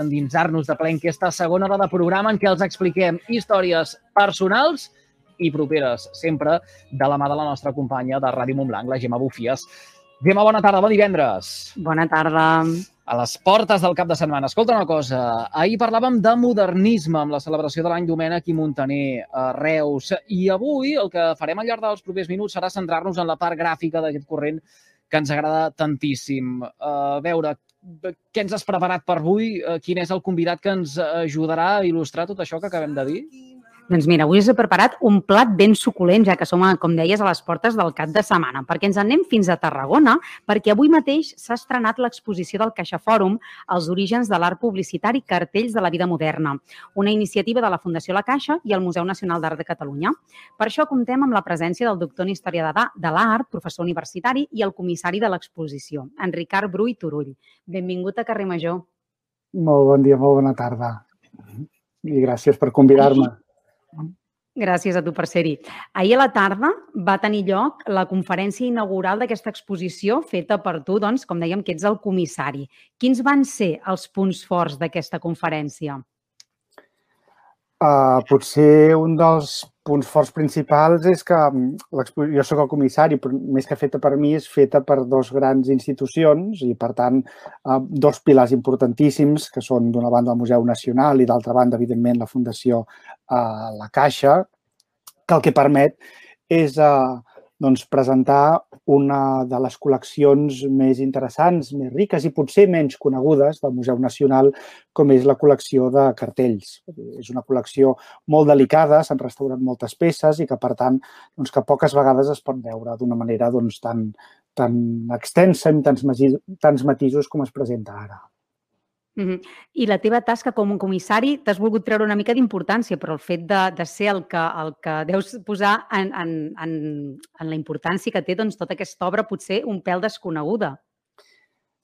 endinsar-nos de ple en aquesta segona hora de programa en què els expliquem històries personals i properes, sempre de la mà de la nostra companya de Ràdio Montblanc, la Gemma Bufies. Gemma, bona tarda, bon divendres. Bona tarda. A les portes del cap de setmana. Escolta una cosa, ahir parlàvem de modernisme amb la celebració de l'any Domènec i Montaner a Reus i avui el que farem al llarg dels propers minuts serà centrar-nos en la part gràfica d'aquest corrent que ens agrada tantíssim. A veure, què ens has preparat per avui? Eh, quin és el convidat que ens ajudarà a il·lustrar tot això que acabem de dir? Doncs mira, avui us he preparat un plat ben suculent, ja que som, com deies, a les portes del cap de setmana, perquè ens anem fins a Tarragona, perquè avui mateix s'ha estrenat l'exposició del Caixa Fòrum Els orígens de l'art publicitari cartells de la vida moderna, una iniciativa de la Fundació La Caixa i el Museu Nacional d'Art de Catalunya. Per això comptem amb la presència del doctor en Història de l'Art, professor universitari i el comissari de l'exposició, en Ricard Bru i Turull. Benvingut a Carrer Major. Molt bon dia, molt bona tarda. I gràcies per convidar-me. Gràcies a tu per ser-hi. Ahir a la tarda va tenir lloc la conferència inaugural d'aquesta exposició feta per tu, doncs, com dèiem, que ets el comissari. Quins van ser els punts forts d'aquesta conferència? Uh, potser un dels punts forts principals és que mm, jo sóc el comissari, però més que feta per mi és feta per dos grans institucions i, per tant, uh, dos pilars importantíssims, que són d'una banda el Museu Nacional i d'altra banda, evidentment, la Fundació uh, La Caixa, que el que permet és uh, doncs, presentar una de les col·leccions més interessants, més riques i potser menys conegudes del Museu Nacional, com és la col·lecció de cartells. És una col·lecció molt delicada, s'han restaurat moltes peces i que, per tant, doncs, que poques vegades es pot veure d'una manera doncs, tan, tan extensa i tants, tants matisos com es presenta ara. Uh -huh. I la teva tasca com a comissari t'has volgut treure una mica d'importància, però el fet de, de ser el que, el que deus posar en, en, en, en la importància que té doncs, tota aquesta obra potser un pèl desconeguda.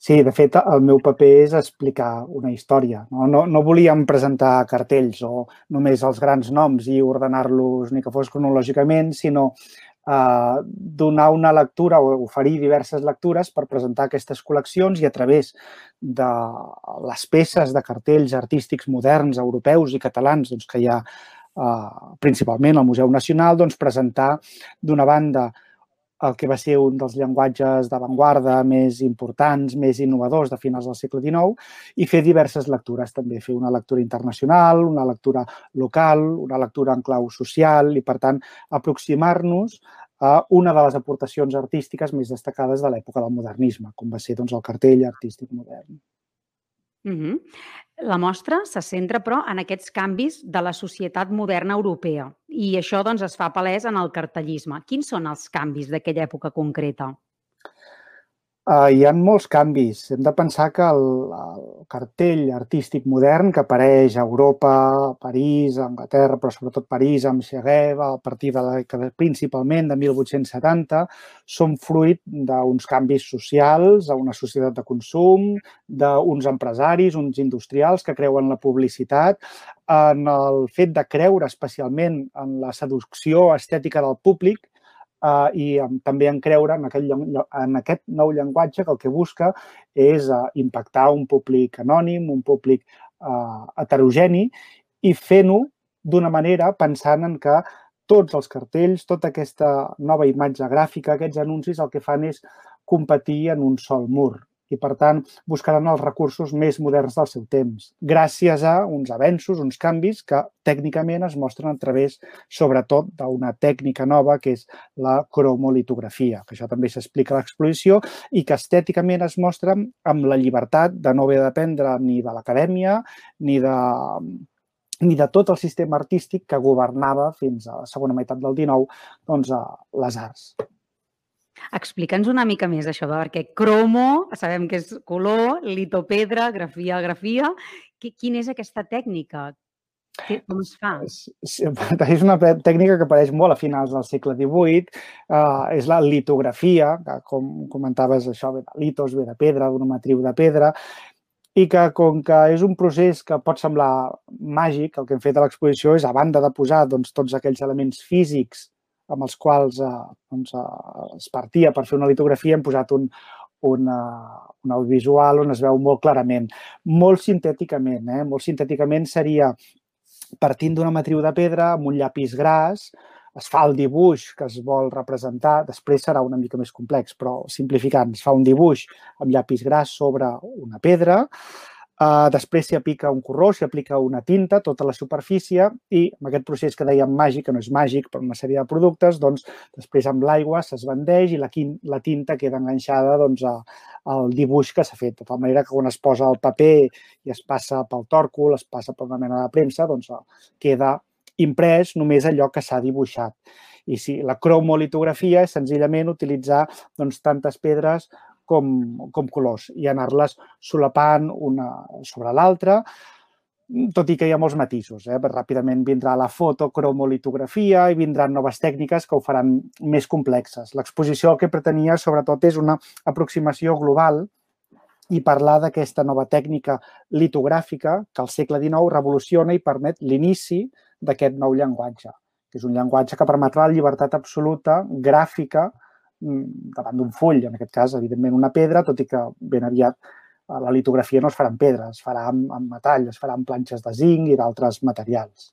Sí, de fet, el meu paper és explicar una història. No, no, no volíem presentar cartells o només els grans noms i ordenar-los ni que fos cronològicament, sinó eh, donar una lectura o oferir diverses lectures per presentar aquestes col·leccions i a través de les peces de cartells artístics moderns, europeus i catalans doncs, que hi ha eh, principalment al Museu Nacional, doncs, presentar d'una banda el que va ser un dels llenguatges d'avantguarda més importants, més innovadors de finals del segle XIX i fer diverses lectures, també fer una lectura internacional, una lectura local, una lectura en clau social i, per tant, aproximar-nos a una de les aportacions artístiques més destacades de l'època del modernisme, com va ser doncs, el cartell artístic modern. Uh -huh. La mostra se centra, però, en aquests canvis de la societat moderna europea i això doncs, es fa palès en el cartellisme. Quins són els canvis d'aquella època concreta? Uh, hi ha molts canvis. Hem de pensar que el, el cartell artístic modern que apareix a Europa, a París, a Anglaterra, però sobretot París, amb Chagall, a partir de la dècada principalment de 1870, són fruit d'uns canvis socials, a una societat de consum, d'uns empresaris, uns industrials que creuen la publicitat, en el fet de creure especialment en la seducció estètica del públic eh, i també en creure en aquest, en aquest nou llenguatge que el que busca és eh, impactar un públic anònim, un públic eh, heterogeni i fent-ho d'una manera pensant en que tots els cartells, tota aquesta nova imatge gràfica, aquests anuncis, el que fan és competir en un sol mur i, per tant, buscaran els recursos més moderns del seu temps, gràcies a uns avenços, uns canvis que tècnicament es mostren a través, sobretot, d'una tècnica nova que és la cromolitografia, que això també s'explica a l'exposició i que estèticament es mostra amb la llibertat de no haver d'aprendre ni de l'acadèmia ni de ni de tot el sistema artístic que governava fins a la segona meitat del XIX doncs, a les arts. Explica'ns una mica més això, perquè cromo, sabem que és color, litopedra, grafia, grafia. Quina és aquesta tècnica? Com es fa? És una tècnica que apareix molt a finals del segle XVIII. Uh, és la litografia, que com comentaves això, ve de litos, ve de pedra, d'una matriu de pedra, i que com que és un procés que pot semblar màgic, el que hem fet a l'exposició és, a banda de posar doncs, tots aquells elements físics amb els quals eh, doncs, eh, es partia per fer una litografia, hem posat un, una, un audiovisual on es veu molt clarament. Molt sintèticament, eh? molt sintèticament seria partint d'una matriu de pedra amb un llapis gras, es fa el dibuix que es vol representar, després serà una mica més complex, però simplificant, es fa un dibuix amb llapis gras sobre una pedra, Uh, després s'hi aplica un corró, s'hi aplica una tinta, tota la superfície i amb aquest procés que dèiem màgic, que no és màgic per una sèrie de productes, doncs després amb l'aigua s'esbandeix i la, la tinta queda enganxada doncs, a, al dibuix que s'ha fet. De tal manera que quan es posa el paper i es passa pel tòrcul, es passa per una mena de premsa, doncs queda imprès només allò que s'ha dibuixat. I sí, la cromolitografia és senzillament utilitzar doncs, tantes pedres com, com colors i anar-les solapant una sobre l'altra, tot i que hi ha molts matisos. Eh? Ràpidament vindrà la fotocromolitografia i vindran noves tècniques que ho faran més complexes. L'exposició que pretenia, sobretot, és una aproximació global i parlar d'aquesta nova tècnica litogràfica que al segle XIX revoluciona i permet l'inici d'aquest nou llenguatge, que és un llenguatge que permetrà la llibertat absoluta gràfica davant d'un full, en aquest cas, evidentment, una pedra, tot i que ben aviat eh, la litografia no es farà en pedra, es farà amb, amb metall, es farà amb planxes de zinc i d'altres materials.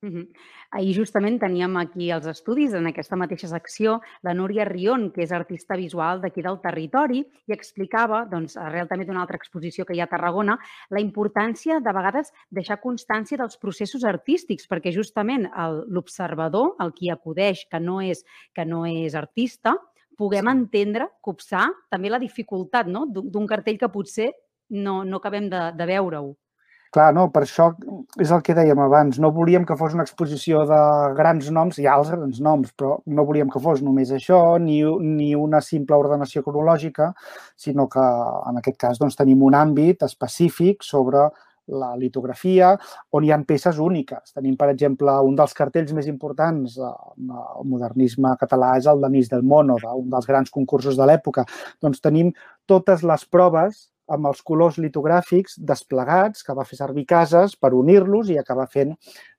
Uh -huh. Ahir justament teníem aquí els estudis, en aquesta mateixa secció, la Núria Rion, que és artista visual d'aquí del territori, i explicava, doncs, arrel també d'una altra exposició que hi ha a Tarragona, la importància de vegades deixar constància dels processos artístics, perquè justament l'observador, el qui acudeix, que no és, que no és artista, puguem sí. entendre, copsar també la dificultat no? d'un cartell que potser no, no acabem de, de veure-ho. Clar, no, per això és el que dèiem abans. No volíem que fos una exposició de grans noms, hi ha els grans noms, però no volíem que fos només això, ni, ni una simple ordenació cronològica, sinó que en aquest cas doncs, tenim un àmbit específic sobre la litografia, on hi ha peces úniques. Tenim, per exemple, un dels cartells més importants del modernisme català és el d'Anís del Mono, un dels grans concursos de l'època. Doncs tenim totes les proves amb els colors litogràfics desplegats que va fer servir cases per unir-los i acabar fent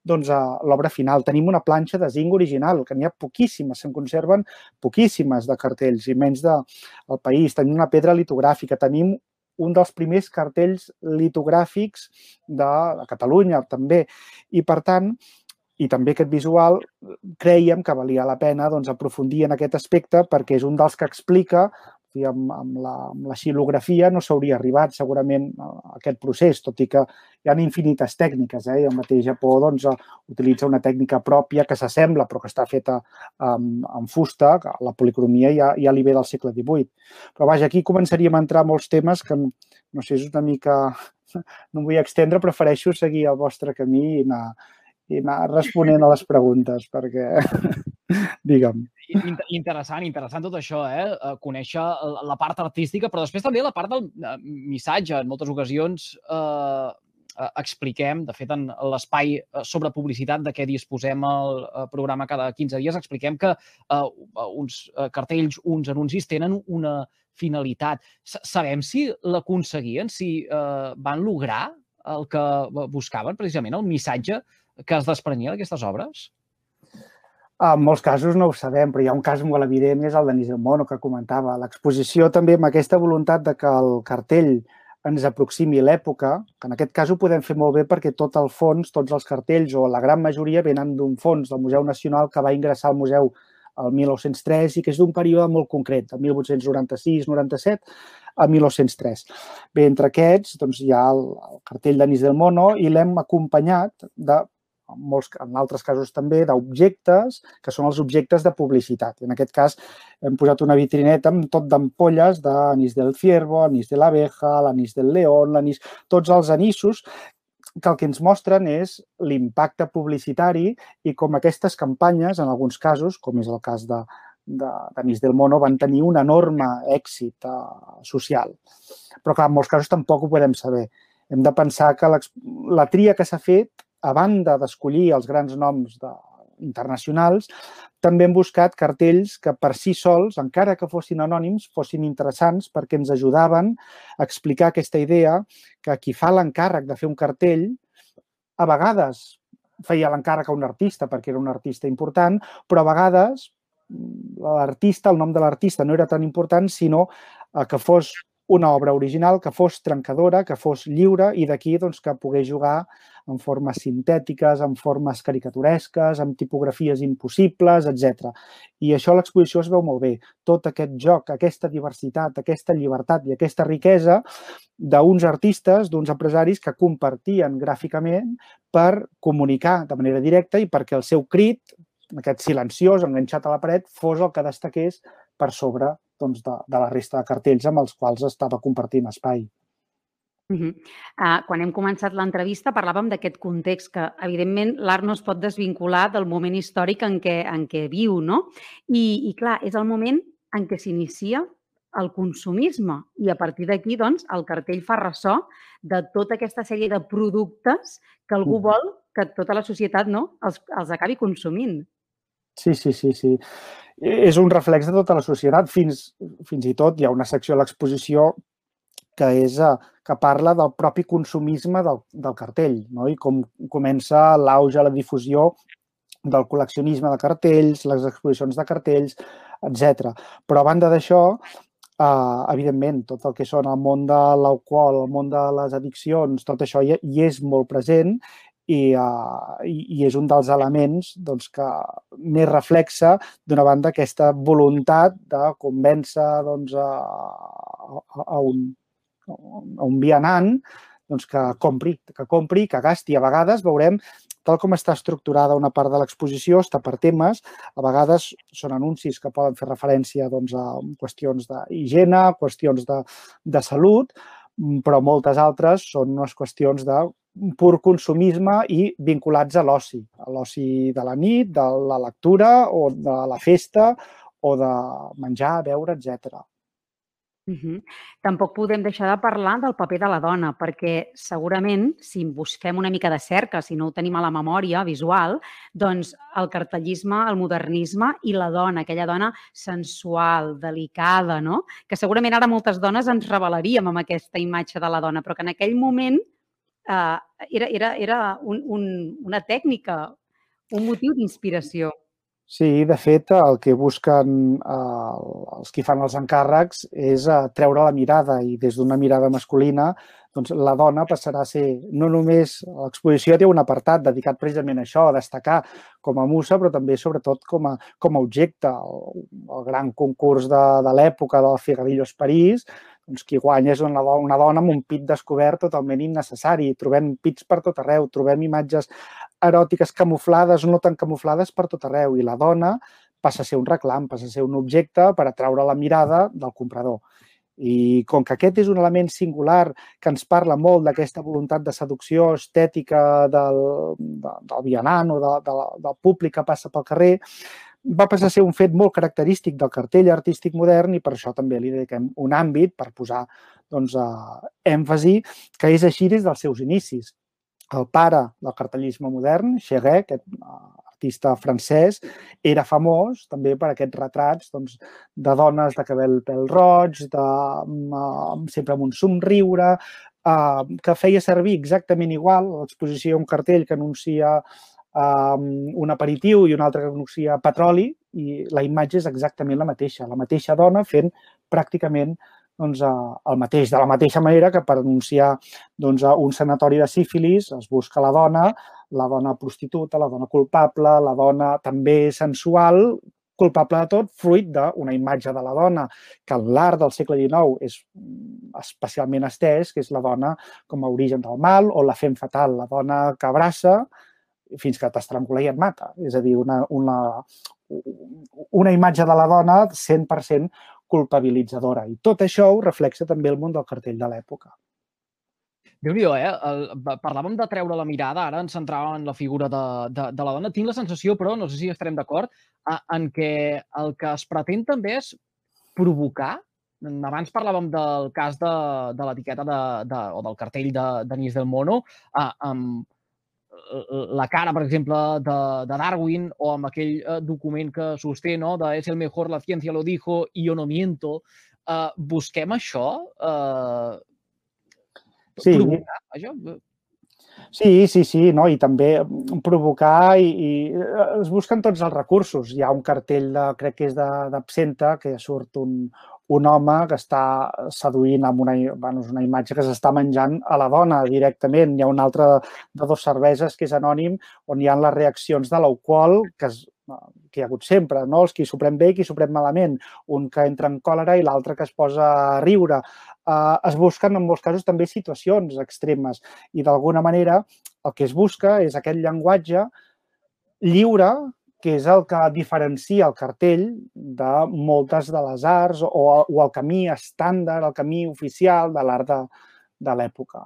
doncs, l'obra final. Tenim una planxa de zinc original, que n'hi ha poquíssimes, se'n conserven poquíssimes de cartells i menys del de, país. Tenim una pedra litogràfica, tenim un dels primers cartells litogràfics de, de Catalunya, també. I, per tant, i també aquest visual, creiem que valia la pena doncs, aprofundir en aquest aspecte perquè és un dels que explica i amb, amb, la, amb la xilografia no s'hauria arribat segurament a aquest procés, tot i que hi ha infinites tècniques. Eh? I el mateix Japó doncs, utilitza una tècnica pròpia que s'assembla però que està feta amb, amb fusta, la policromia ja, ja li ve del segle XVIII. Però vaja, aquí començaríem a entrar molts temes que no sé, és una mica... No em vull extendre, prefereixo seguir el vostre camí i anar, i anar responent a les preguntes, perquè Digue'm. Interessant, interessant tot això, eh? eh? Conèixer la part artística, però després també la part del eh, missatge. En moltes ocasions eh, expliquem, de fet, en l'espai sobre publicitat de què disposem al programa cada 15 dies, expliquem que eh, uns cartells, uns anuncis tenen una finalitat. Sabem si l'aconseguien, si eh, van lograr el que buscaven, precisament, el missatge que es desprenia d'aquestes obres? En molts casos no ho sabem, però hi ha un cas molt evident, és el de Nisel Mono, que comentava. L'exposició també amb aquesta voluntat de que el cartell ens aproximi l'època, que en aquest cas ho podem fer molt bé perquè tot el fons, tots els cartells o la gran majoria venen d'un fons del Museu Nacional que va ingressar al museu el 1903 i que és d'un període molt concret, de 1896-97 a 1903. Bé, entre aquests doncs, hi ha el, el cartell d'Anis del Mono i l'hem acompanyat de en, molts, en altres casos també, d'objectes, que són els objectes de publicitat. En aquest cas hem posat una vitrineta amb tot d'ampolles d'anís del ciervo, anís de l'abeja, l'anís del león, l'anís... tots els anissos que el que ens mostren és l'impacte publicitari i com aquestes campanyes, en alguns casos, com és el cas de, de, de del Mono van tenir un enorme èxit uh, social. Però, clar, en molts casos tampoc ho podem saber. Hem de pensar que la tria que s'ha fet a banda d'escollir els grans noms de, internacionals, també hem buscat cartells que per si sols, encara que fossin anònims, fossin interessants perquè ens ajudaven a explicar aquesta idea que qui fa l'encàrrec de fer un cartell, a vegades feia l'encàrrec a un artista perquè era un artista important, però a vegades l'artista, el nom de l'artista no era tan important, sinó eh, que fos una obra original que fos trencadora, que fos lliure i d'aquí doncs, que pogués jugar en formes sintètiques, en formes caricaturesques, amb tipografies impossibles, etc. I això a l'exposició es veu molt bé. Tot aquest joc, aquesta diversitat, aquesta llibertat i aquesta riquesa d'uns artistes, d'uns empresaris que compartien gràficament per comunicar de manera directa i perquè el seu crit, aquest silenciós, enganxat a la paret, fos el que destaqués per sobre doncs, de, de la resta de cartells amb els quals estava compartint espai. Uh -huh. uh, quan hem començat l'entrevista parlàvem d'aquest context que, evidentment, l'art no es pot desvincular del moment històric en què, en què viu, no? I, I, clar, és el moment en què s'inicia el consumisme i a partir d'aquí, doncs, el cartell fa ressò de tota aquesta sèrie de productes que algú vol que tota la societat no, els, els acabi consumint. Sí, sí, sí, sí és un reflex de tota la societat. Fins, fins i tot hi ha una secció a l'exposició que, és, eh, que parla del propi consumisme del, del cartell no? i com comença l'auge, la difusió del col·leccionisme de cartells, les exposicions de cartells, etc. Però a banda d'això, eh, evidentment, tot el que són el món de l'alcohol, el món de les addiccions, tot això hi, hi és molt present i, uh, i, és un dels elements doncs, que més reflexa, d'una banda, aquesta voluntat de convèncer doncs, a, a, a, un, a un vianant doncs, que compri, que compri, que gasti. A vegades veurem, tal com està estructurada una part de l'exposició, està per temes, a vegades són anuncis que poden fer referència doncs, a qüestions d'higiene, qüestions de, de salut, però moltes altres són unes qüestions de pur consumisme i vinculats a l'oci, a l'oci de la nit, de la lectura o de la festa o de menjar, beure, etc. Uh -huh. Tampoc podem deixar de parlar del paper de la dona, perquè segurament, si busquem una mica de cerca, si no ho tenim a la memòria visual, doncs el cartellisme, el modernisme i la dona, aquella dona sensual, delicada, no? Que segurament ara moltes dones ens revelaríem amb aquesta imatge de la dona, però que en aquell moment eh, era, era, era un, un, una tècnica, un motiu d'inspiració. Sí, de fet, el que busquen eh, els que fan els encàrrecs és eh, treure la mirada i des d'una mirada masculina doncs la dona passarà a ser, no només, l'exposició té un apartat dedicat precisament a això, a destacar com a musa, però també sobretot com a, com a objecte. El, el gran concurs de, de l'època del Figarillos París doncs qui guanya és una, una dona amb un pit descobert totalment innecessari. Trobem pits per tot arreu, trobem imatges eròtiques camuflades no tan camuflades per tot arreu i la dona passa a ser un reclam, passa a ser un objecte per atraure la mirada del comprador. I com que aquest és un element singular que ens parla molt d'aquesta voluntat de seducció estètica del, de, del vianant o de, de, del públic que passa pel carrer, va passar a ser un fet molt característic del cartell artístic modern i per això també li dediquem un àmbit per posar doncs, eh, èmfasi que és així des dels seus inicis. El pare del cartellisme modern, Cheguet, aquest artista francès, era famós també per aquests retrats doncs, de dones de cabell pèl roig, de, uh, sempre amb un somriure, uh, que feia servir exactament igual l'exposició un cartell que anuncia um, un aperitiu i un altre que anuncia petroli i la imatge és exactament la mateixa, la mateixa dona fent pràcticament doncs, el mateix, de la mateixa manera que per anunciar doncs, un sanatori de sífilis es busca la dona, la dona prostituta, la dona culpable, la dona també sensual, culpable de tot, fruit d'una imatge de la dona que en l'art del segle XIX és especialment estès, que és la dona com a origen del mal o la fem fatal, la dona que abraça, fins que t'estrangula i et mata. És a dir, una, una, una imatge de la dona 100% culpabilitzadora. I tot això ho reflexa també el món del cartell de l'època. Déu nhi eh? El, parlàvem de treure la mirada, ara ens centràvem en la figura de, de, de la dona. Tinc la sensació, però, no sé si estarem d'acord, en què el que es pretén també és provocar abans parlàvem del cas de, de l'etiqueta de, de, o del cartell de Denis del Mono, eh, amb la cara, per exemple, de, de Darwin o amb aquell eh, document que sosté, no?, de és el mejor, la ciència lo dijo i yo no miento. Eh, busquem això? Eh, sí. Provocar, això? Sí, sí, sí, no? i també provocar i, i es busquen tots els recursos. Hi ha un cartell, de, crec que és d'absenta, que surt un, un home que està seduint amb una, bueno, és una imatge que s'està menjant a la dona directament. Hi ha un altre de dos cerveses que és anònim on hi ha les reaccions de l'alcohol que, es, que hi ha hagut sempre, no? els qui s'ho pren bé i qui s'ho pren malament. Un que entra en còlera i l'altre que es posa a riure. Uh, es busquen en molts casos també situacions extremes i d'alguna manera el que es busca és aquest llenguatge lliure que és el que diferencia el cartell de moltes de les arts o, o el camí estàndard, el camí oficial de l'art de, de l'època.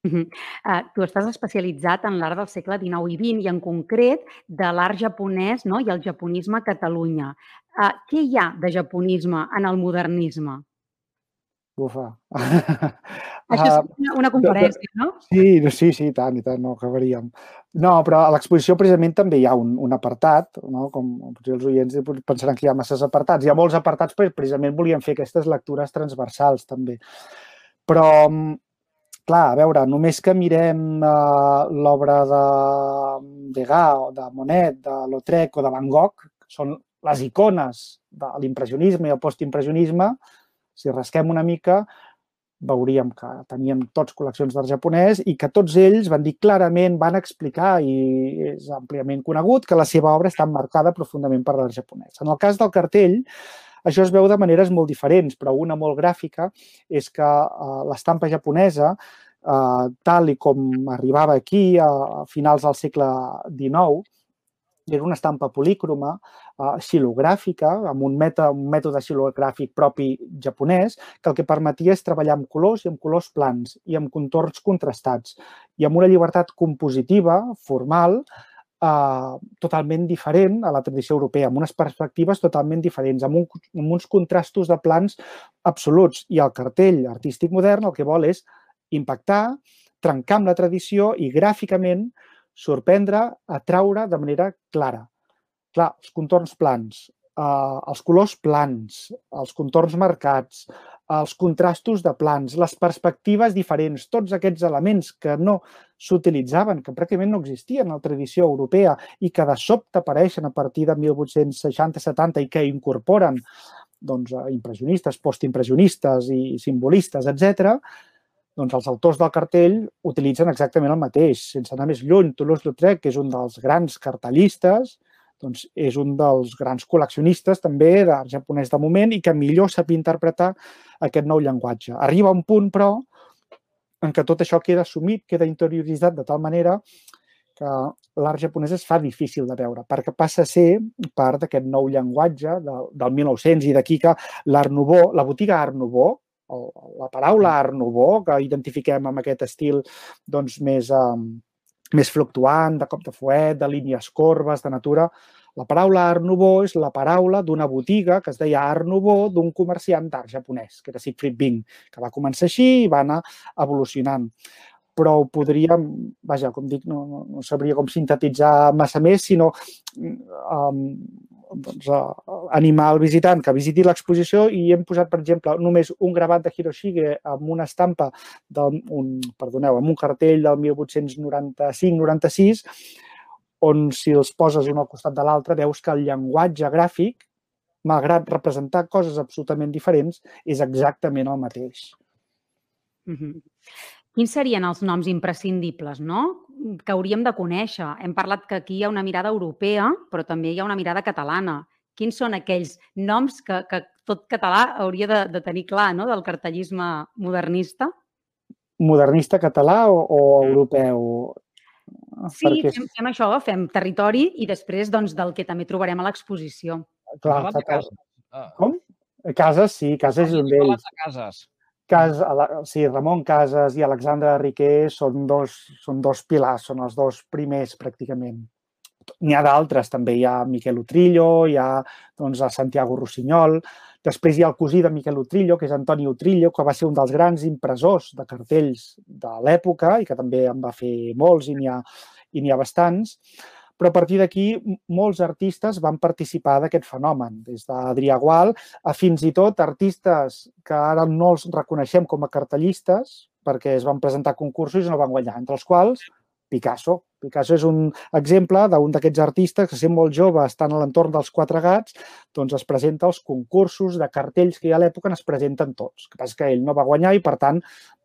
Uh, tu estàs especialitzat en l'art del segle XIX i XX i en concret de l'art japonès no? i el japonisme a Catalunya. Uh, què hi ha de japonisme en el modernisme? Bufa. Això és una, una conferència, no? Sí, sí, sí, tant, i tant, no acabaríem. No, però a l'exposició precisament també hi ha un, un apartat, no? com potser els oients pensaran que hi ha masses apartats. Hi ha molts apartats perquè precisament volíem fer aquestes lectures transversals també. Però, mm, clar, a veure, només que mirem uh, l'obra de Degas, o de Monet, de Lautrec o de Van Gogh, que són les icones de l'impressionisme i el postimpressionisme, si rasquem una mica, veuríem que tenien tots col·leccions d'art japonès i que tots ells van dir clarament, van explicar i és àmpliament conegut que la seva obra està marcada profundament per l'art japonès. En el cas del cartell, això es veu de maneres molt diferents, però una molt gràfica és que uh, l'estampa japonesa, uh, tal i com arribava aquí a finals del segle XIX, era una estampa polícroma, uh, xilogràfica, amb un, meta, un mètode xilogràfic propi japonès, que el que permetia és treballar amb colors i amb colors plans i amb contorns contrastats i amb una llibertat compositiva, formal, Uh, totalment diferent a la tradició europea, amb unes perspectives totalment diferents, amb, un, amb uns contrastos de plans absoluts. I el cartell artístic modern el que vol és impactar, trencar amb la tradició i gràficament sorprendre, atraure de manera clara. Clar, els contorns plans, eh, els colors plans, els contorns marcats, els contrastos de plans, les perspectives diferents, tots aquests elements que no s'utilitzaven, que pràcticament no existien en la tradició europea i que de sobte apareixen a partir de 1860-70 i que incorporen doncs, impressionistes, postimpressionistes i simbolistes, etc doncs els autors del cartell utilitzen exactament el mateix. Sense anar més lluny, Toulouse-Lautrec, que és un dels grans cartellistes, doncs és un dels grans col·leccionistes també d'art japonès de moment i que millor sap interpretar aquest nou llenguatge. Arriba un punt, però, en què tot això queda assumit, queda interioritzat de tal manera que l'art japonès es fa difícil de veure, perquè passa a ser part d'aquest nou llenguatge del, del 1900 i d'aquí que l'Art Nouveau, la botiga Art Nouveau, la paraula Art Nouveau, que identifiquem amb aquest estil doncs, més, eh, més fluctuant, de cop de fuet, de línies corbes, de natura, la paraula Art Nouveau és la paraula d'una botiga que es deia Art Nouveau d'un comerciant d'art japonès, que era Siegfried Bing, que va començar així i va anar evolucionant però ho podríem, vaja, com dic, no, no, no sabria com sintetitzar massa més, sinó um, doncs, uh, animar el visitant que visiti l'exposició i hem posat, per exemple, només un gravat de Hiroshige amb una estampa, del, un, perdoneu, amb un cartell del 1895-96, on si els poses un al costat de l'altre veus que el llenguatge gràfic, malgrat representar coses absolutament diferents, és exactament el mateix. Mm -hmm. Quins serien els noms imprescindibles, no? que hauríem de conèixer. Hem parlat que aquí hi ha una mirada europea, però també hi ha una mirada catalana. Quins són aquells noms que, que tot català hauria de, de tenir clar no? del cartellisme modernista? Modernista català o, o europeu? Sí, Perquè... fem, fem això, fem territori i després doncs, del que també trobarem a l'exposició. Clar, cases. Com? Cases, sí, cases és un d'ells. Cases. Cas, sí, Ramon Casas i Alexandre Riquer són dos, són dos pilars, són els dos primers pràcticament. N'hi ha d'altres, també hi ha Miquel Utrillo, hi ha doncs, Santiago Rossinyol, després hi ha el cosí de Miquel Utrillo, que és Antoni Utrillo, que va ser un dels grans impressors de cartells de l'època i que també en va fer molts i n'hi ha, i ha bastants però a partir d'aquí molts artistes van participar d'aquest fenomen, des d'Adrià Gual a fins i tot artistes que ara no els reconeixem com a cartellistes, perquè es van presentar concursos i no van guanyar, entre els quals Picasso. Picasso és un exemple d'un d'aquests artistes que, sent molt jove, estan a l'entorn dels quatre gats, doncs es presenta als concursos de cartells que hi ha a l'època es presenten tots. El que passa que ell no va guanyar i, per tant,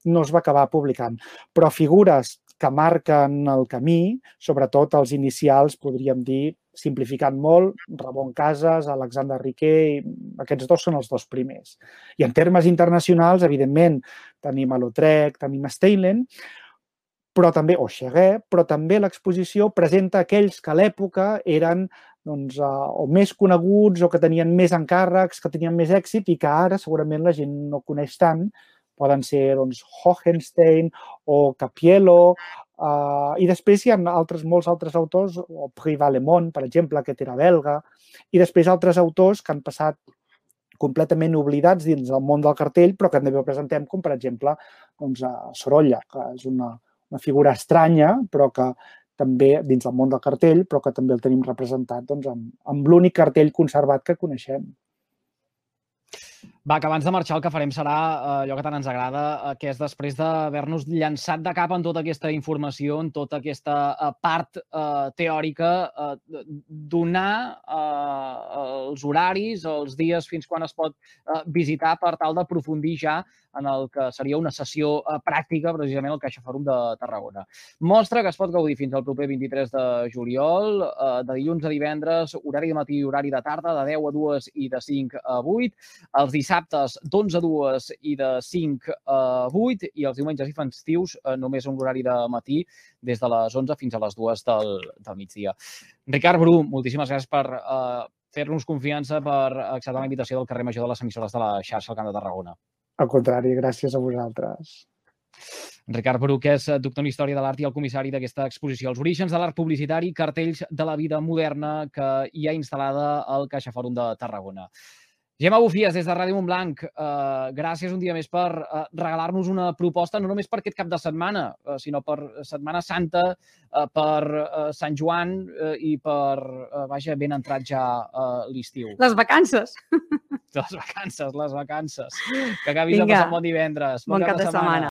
no es va acabar publicant. Però figures que marquen el camí, sobretot els inicials, podríem dir, simplificant molt, Ramon Casas, Alexander Riquet, aquests dos són els dos primers. I en termes internacionals, evidentment, tenim a Lautrec, tenim a Steinlen, però també, o Cheguer, però també l'exposició presenta aquells que a l'època eren doncs, uh, o més coneguts o que tenien més encàrrecs, que tenien més èxit i que ara segurament la gent no coneix tant, poden ser doncs, Hohenstein o Capiello, uh, i després hi ha altres, molts altres autors, o Privat Le Monde, per exemple, que era belga, i després altres autors que han passat completament oblidats dins del món del cartell, però que també presentem, com per exemple doncs, a Sorolla, que és una, una figura estranya, però que també dins del món del cartell, però que també el tenim representat doncs, amb, amb l'únic cartell conservat que coneixem. Va, que abans de marxar el que farem serà eh, allò que tant ens agrada, eh, que és després d'haver-nos llançat de cap en tota aquesta informació, en tota aquesta eh, part eh, teòrica, donar eh, els horaris, els dies fins quan es pot eh, visitar per tal d'aprofundir ja en el que seria una sessió eh, pràctica, precisament al Caixa Fòrum de Tarragona. Mostra que es pot gaudir fins al proper 23 de juliol, eh, de dilluns a divendres, horari de matí i horari de tarda, de 10 a 2 i de 5 a 8. Els dissabtes dissabtes d'11 a 2 i de 5 a 8 i els diumenges i festius eh, només un horari de matí des de les 11 fins a les 2 del, del migdia. Ricard Bru, moltíssimes gràcies per eh, fer-nos confiança per acceptar la invitació del carrer Major de les emissores de la xarxa al Camp de Tarragona. Al contrari, gràcies a vosaltres. Ricard Bru, que és doctor en Història de l'Art i el comissari d'aquesta exposició. Els orígens de l'art publicitari, cartells de la vida moderna que hi ha instal·lada al Caixa Fòrum de Tarragona. Gemma Bufies, des de Ràdio Montblanc, eh, gràcies un dia més per eh, regalar-nos una proposta, no només per aquest cap de setmana, eh, sinó per Setmana Santa, eh, per eh, Sant Joan eh, i per, eh, vaja, ben entrat ja eh, l'estiu. Les vacances. Les vacances, les vacances. Que acabis Vinga. de passar un bon divendres. Bon, bon cap, cap de setmana. setmana.